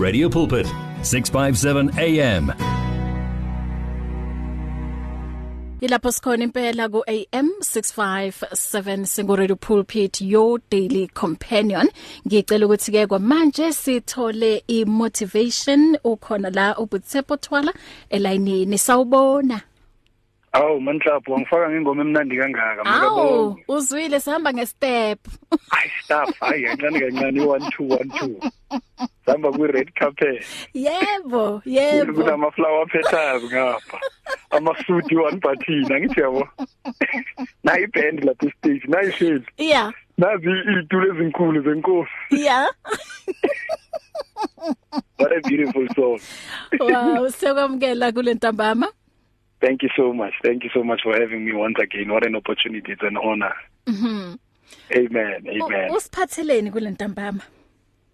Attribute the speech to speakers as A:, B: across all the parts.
A: Radio Pulpit 657 AM
B: Ilapho sikhona impela ku AM 657 singo Radio Pulpit your daily companion. Ngicela ukuthi ke kwamanje sithole i motivation ukhona la ubutsepo twala elayinini sawubona.
C: Awu manhlapho ngifaka ngengoma emnandi kangaka
B: Awu uzwile sihamba ngestep.
C: Hayi stop hayi kancane kancane 1 2 1 2. Samba ku red carpet.
B: Yebo, yebo.
C: Kunama flower petals ngapha. Amasuti one button ngithi yabo. Nayi band lapha stage nayi shade.
B: Yeah.
C: Nazi itulo ezinkulu zenkosi.
B: Yeah.
C: What a beautiful song.
B: Wow, sekwamkela kule ntambama.
C: Thank you so much. Thank you so much for having me once again. What an opportunity. It's an honor.
B: Mhm.
C: Amen. Amen.
B: Usiphatheleni kule ntambama?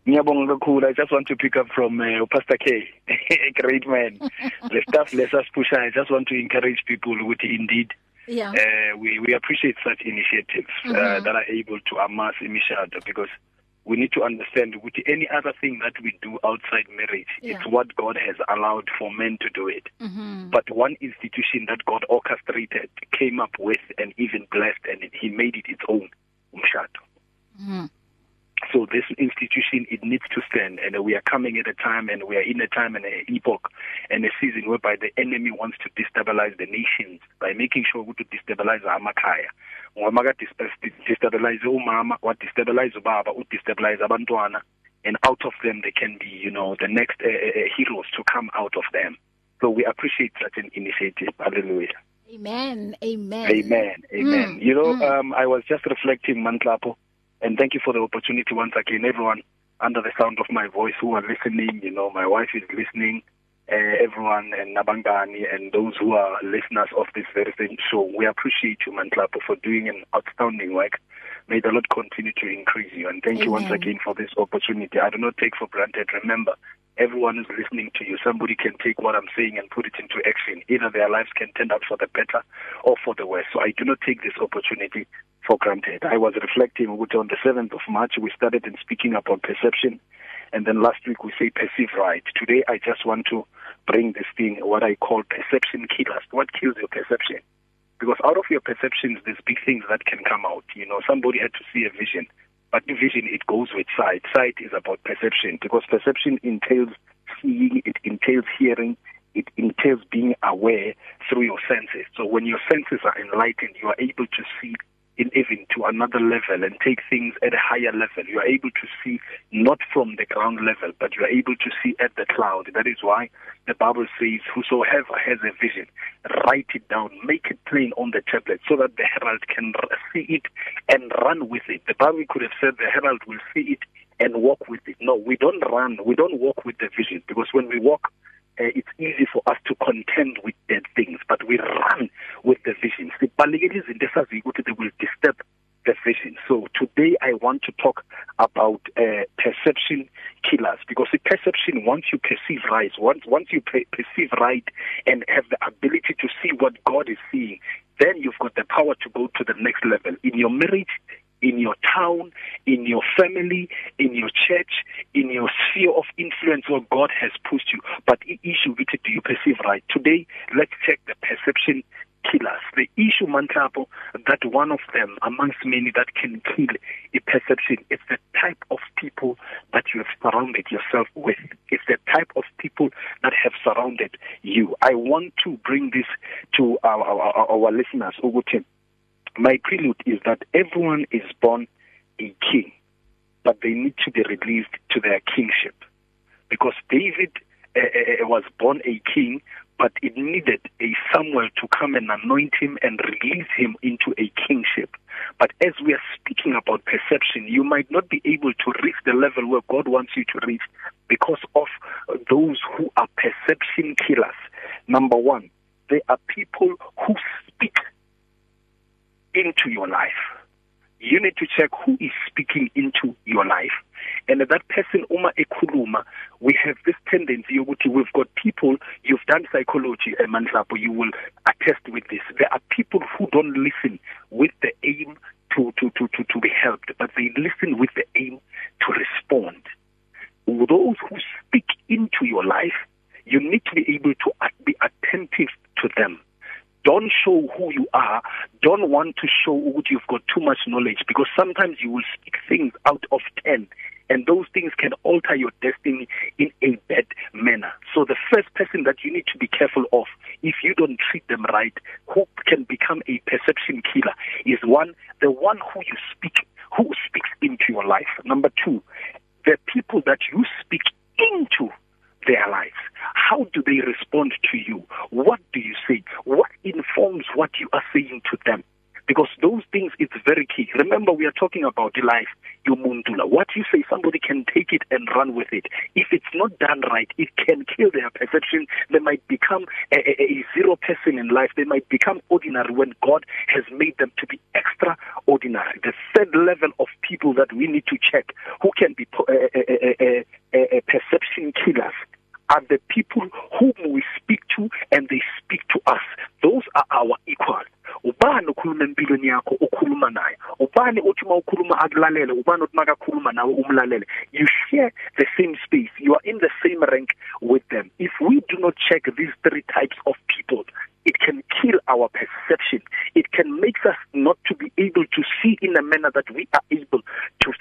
C: Ngiyabonga kakhulu. I just want to pick up from uh, Pastor K. a great man. the stuff lets us push. I just want to encourage people ukuthi indeed
B: Yeah.
C: uh, we we appreciate such initiatives mm -hmm. uh,
B: Mhm.
C: that are able to amass imishado because we need to understand ukuthi any other thing that we do outside marriage
B: Yeah.
C: it's what God has allowed for men to do it
B: Mhm.
C: but one institution that God orchestrated came up with and even blessed and he made it its own umshado
B: Mhm.
C: so this institution it needs to stand and we are coming at a time and we are in a time and an epoch and a season whereby the enemy wants to destabilize the nations by making sure ukuthi destabilize amakhaya ngoba maka destabilize umama wa destabilize ubaba u destabilize abantwana and out of them they can be you know the next uh, uh, heroes to come out of them so we appreciate such an initiative hallelujah
B: Amen. Amen.
C: Amen. Amen.
B: Mm,
C: you know,
B: mm.
C: um, I was just reflecting, Mantlapo, and thank you for the opportunity once again, everyone under the sound of my voice who are listening. You know, my wife is listening, uh, everyone, and Nabangani, and those who are listeners of this very same show. We appreciate you, Mantlapo, for doing an outstanding work. May the Lord continue to increase you, and thank you once
B: Amen.
C: again for this opportunity. I do not take for granted. Remember, everyone who's listening to you, somebody can take what I'm saying and put it into action. Either their lives can turn out for the better or for the worse. So I do not take this opportunity for granted. I was reflecting on the 7th of March, we started in speaking about perception. And then last week we say perceive right. Today I just want to bring this thing, what I call perception killers. What kills your perception? Because out of your perceptions, there's big things that can come out. You know, somebody had to see a vision. But the vision, it goes with sight. Sight is about perception because perception entails seeing, it entails hearing, it entails being aware through your senses. So when your senses are enlightened, you are able to see in even to another level and take things at a higher level. You are able to see not from the ground level, but you are able to see at the cloud. That is why the Bible says, Whosoever has a vision, write it down, make it plain on the tablet so that the herald can see it and run with it. The Bible could have said the herald will see it and walk with it. No, we don't run, we don't walk with the vision because when we walk, uh, it's easy for us to contend with dead things, but we run with the vision. Sibalekile izinto esaziyo ukuthi they will disturb the vision. So today I want to talk about uh, perception killers because the perception once you perceive right, once once you pe- perceive right and have the ability to see what God is seeing, then you've got the power to go to the next level in your marriage, in your town, in your family, in your church, in your sphere of influence where God has pushed you. But the issue it, do you perceive right? Today, let's check the perception killers. The issue, Mantapo, that one of them amongst many that can kill a perception is the type of people that you have surrounded yourself with. It's the type of people that have surrounded you. I want to bring this to our, our, our listeners. Ukuthi, my prelude is that everyone is born a king, but they need to be released to their kingship. Because David uh, was born a king, but it needed a Samuel to come and anoint him and release him into a kingship. But as we are speaking about perception, you might not be able to reach the level where God wants you to reach because of those who are perception killers. Number one, they are people who into your life. You need to check who is speaking into your life. And that person uma ekhuluma we have this tendency yokuthi we've got people you've done psychology emandlapo you will attest with this. There are people who don't listen with the aim to to to to to be helped but they listen with the aim to respond. Those who speak into your life you need to be able to be attentive to them. Want to show ukuthi you've got too much knowledge because sometimes you will speak things out of 10 and those things can alter your destiny in a bad manner. So the first person that you need to be careful of if you don't treat them right who can become a perception killer is one the one who you speak who speaks into your life. Number 2 the people that you speak into their lives how do they respond to you what do you say what informs what you are saying to them because those things it's very key remember we are talking about life yomundula what you say somebody can take it and run with it? If it's not done right it can kill their perception. They might become a, a, a zero person in life. They might become ordinary when god has made them to be extraordinary. The third level of people that we need to check who can be uh, uh, uh, uh, perception killers are the people whom we speak to and they speak to us. Those are our ukhuluma empilweni yakho ukhuluma naye. Ubani uthi uma ukhuluma akulalele ubani uthi makakhuluma nawe umlalele? You share the same space. You are in the same rank with them. If we do not check these three types of people it can kill our perception. It can make us not to be able to see in a manner that we are able to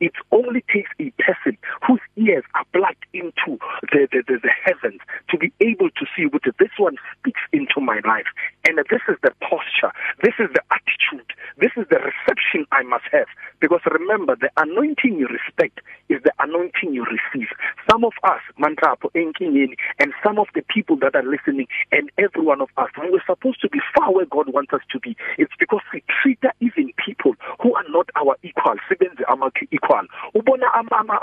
C: it only takes a person whose ears are plugged into the, the, the, the heavens to be able to see what this one speaks into my life. And this is the posture, this is the attitude, this is the reception I must have. Because remember, the anointing you respect is the anointing you receive. Some of us, Mantrapo, Enkingeni, and some of the people that are listening, and every one of us, we were supposed to be far where God wants us to be. It's because we treat even people who are not our equals, equal. Ubona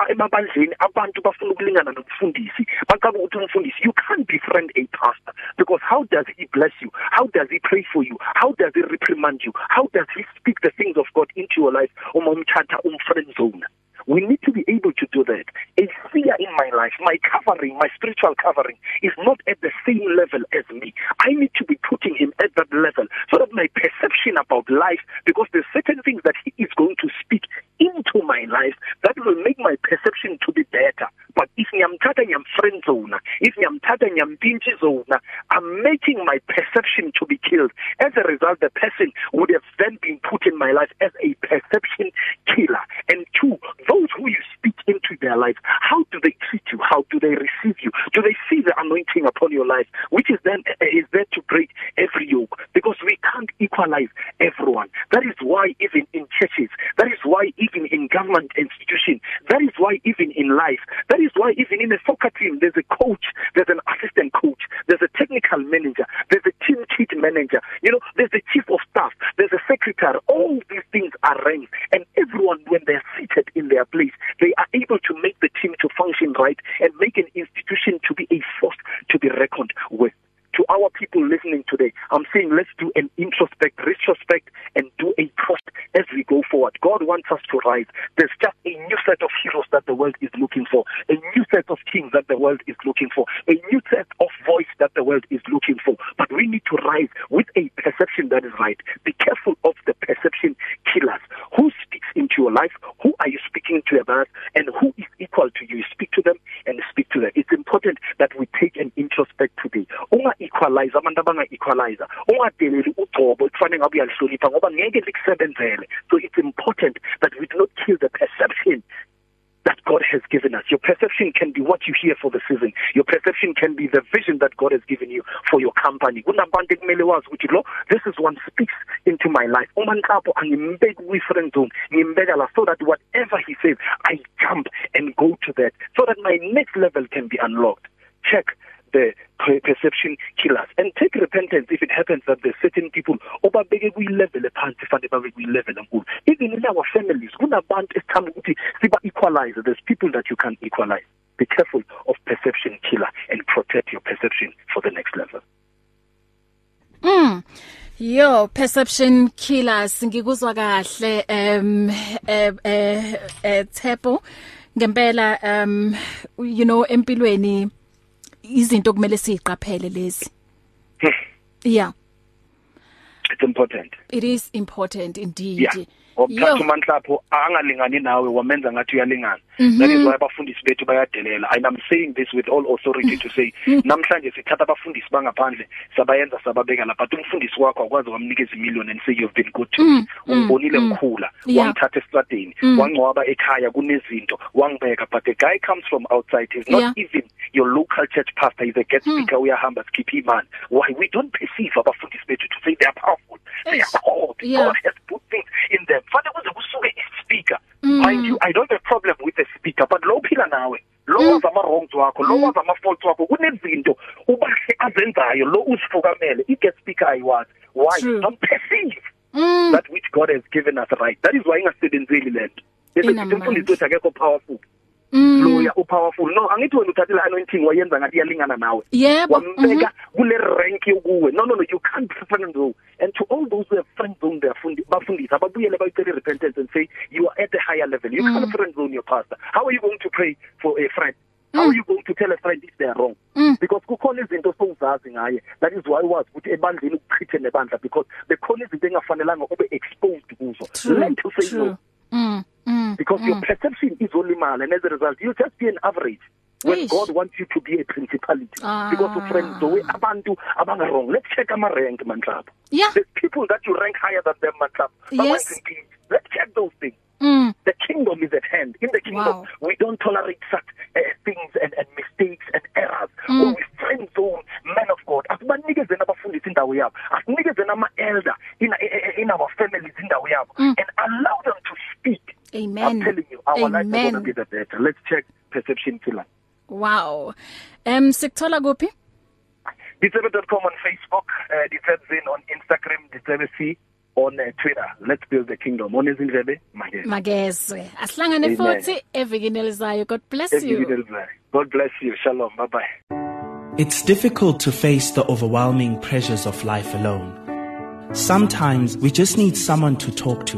C: emabandleni abantu bafuna ukulingana nomfundisi. Bacaba ukuthi umfundisi, you can't befriend a pastor because how does he bless you? How does he pray for you? How does he reprimand you? How does he speak the things of God into your life? Uma umthatha umfriend zone. We need to be able to do that. A fear in my life, my covering, my spiritual covering is not at the same level as me. I need to be putting him at that level so that my perception about life, because there's certain things that he is going to speak into my life that will make my perception to be better. But if ngiyamthatha ngiyamfriend zone, if ngiyamthatha ngiyampintshi zone, I'm making my perception to be killed. As a result, the person would have then been put in my life as a perception killer. And two, those who you speak into their life, how do they treat you? How do they receive you? Do they see the anointing upon your life, which is then is there to break every yoke? Because we can't equalize everyone. That is why even in churches, that is why even in government institutions, that is why even in life, that is why even in a soccer team, there's a coach, there's an assistant coach, there's a technical manager, there's a team chief manager, you know, there's a chief of staff, there's a secretary. All these things are ranked, and everyone, when they're seated in their place, they are able to make the team to function right and make an institution to be a force to be reckoned with. To our people listening today, I'm saying let's do an introspect, retrospect, and do a as we go forward. God wants us to rise. There's just a new set of heroes that the world is looking for, a new set of kings that the world is looking for, a new set of voice that the world is looking for. But we need to rise with a perception that is right. Be careful of the perception killers. Who speaks into your life? Who are you speaking to about? And who is equal to you? Speak to them and speak to them. It's important that we take an introspect today. Unga equalize abantu abanga equalizer. Ungadeleli ugcobo kufanele ngabe uyalihlonipha ngoba ngeke likusebenzele. So it's important that we do not kill the perception that God has given us. Your perception can be what you hear for the season. Your perception can be the vision that God has given you for your company. Kunabantu kumele wazi ukuthi lo this is one speaks into my life. Uma nhlapho angimbeki kwi friend zone, ngimbeka la so that whatever he says I jump and go to that so that my next level can be unlocked. Check the perception killers. And take repentance if it happens that there's certain people obabeke kuyi level ephansi fanele babe kuyi level enkulu. Even in our families kunabantu esithanda ukuthi siba equalize there's people that you can equalize. Be careful of perception killer and protect your perception for the next level.
B: Mm Yo perception killers ngikuzwa kahle em eh eh, eh Tepo ngempela um you know empilweni izinto kumele siziqaphele lezi? Yeah.
C: Important.
B: It is important indeed.
C: Yeah. Okuthatha umanhlapho angalingani nawe wamenza ngathi uyalingana. That is why abafundisi bethu bayadelela. And i'm saying this with all authority to say namhlanje sithatha abafundisi bangaphandle sabayenza sababeka lapha but umfundisi wakho akwazi wamnikeza imillion and say you've been good to me. Ungibonile ngikhula wangithatha estradeni wangcwaba ekhaya kunezinto wangibeka. But the guy comes from outside he's not even your local church pastor he's a guest speaker uyahamba skip imani why? We don't perceive abafundisi bethu to say they are powerful. They are called. God. Has put things in them fanele kuze kusuke ispeaker mind you i don't have a problem with the speaker but lo phila nawe lo wazi ama wrongs wakho lo wazi ama faults wakho kunezinto ubahle azenzayo lo usifukamele i guest speaker ayiwazi why
B: True.
C: don't perceive
B: Mm.
C: that which God has given us right that is why ingasebenzeli lento bese
B: Inamandla.
C: umfundisi wethu akekho powerful
B: Mm.
C: Loya upowerful. No angithi wena uthathele anointing wayenza ngathi iyalingana nawe.
B: Yebo.
C: wambeka kule rank yokuwe. No no no you can't friend zone and to all those who have friend zone their fundi bafundisa ababuyele bayicele repentance and say you are at a higher level. You can't friend zone your pastor. How are you going to pray for a friend? How are you going to tell a friend if they are wrong?
B: Mm.
C: because kukhona izinto sowuzazi ngaye. That is why wazi ukuthi ebandleni ukuchithe nebandla because bekhona izinto engafanelanga ube exposed kuzo.
B: True.
C: learn to say no.
B: True. Mm. Mm.
C: because
B: mm.
C: your perception is olimala and as a result you just be an average when
B: Eish.
C: God wants you to be a principality
B: Ah.
C: because of friends the way abantu abanga wrong let's check ama rank manhlaba
B: Yeah.
C: the people that you rank higher than them manhlaba
B: Yes.
C: let's check those things
B: Mm.
C: the kingdom is at hand in the kingdom
B: Wow.
C: we don't tolerate such uh, things and, and mistakes and errors
B: Mm.
C: or we friend zone men of God asibanikezeni abafundisi indawo yabo asinikezeni ama elder in, in, in our families indawo yabo
B: Mm.
C: and speak I'm
B: Amen.
C: telling you, our life is going to
B: Amen.
C: be the better. Let's check perception killer.
B: Wow. Em sikuthola kuphi?
C: Disable.com on Facebook, uh, Disabzin on Instagram, Disabc on uh, Twitter. Let's build the kingdom. On izindlebe, magezi.
B: Magezwe. Asihlangane
C: Amen.
B: futhi evikini elizayo. God bless you.
C: Every God bless you. Shalom. Bye bye.
D: It's difficult to face the overwhelming pressures of life alone. Sometimes we just need someone to talk to,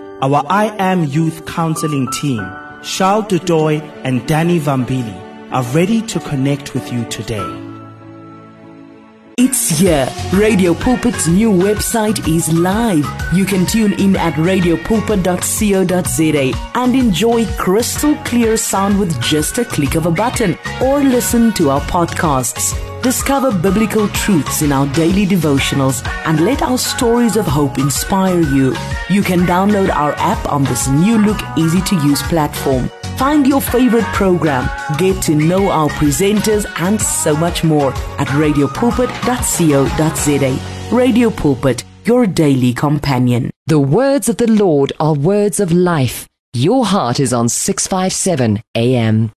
D: Our I Am Youth Counseling team, Charles Dudoy and Danny Vambili, are ready to connect with you today.
E: It's here. Radio Pulpit's new website is live. You can tune in at radiopulpit.co.za and enjoy crystal clear sound with just a click of a button or listen to our podcasts. Discover biblical truths in our daily devotionals and let our stories of hope inspire you. You can download our app on this new look, easy to use platform. Find your favorite program, get to know our presenters, and so much more at radiopulpit.co.za. Radio Pulpit, your daily companion.
F: The words of the Lord are words of life. Your heart is on 657 AM.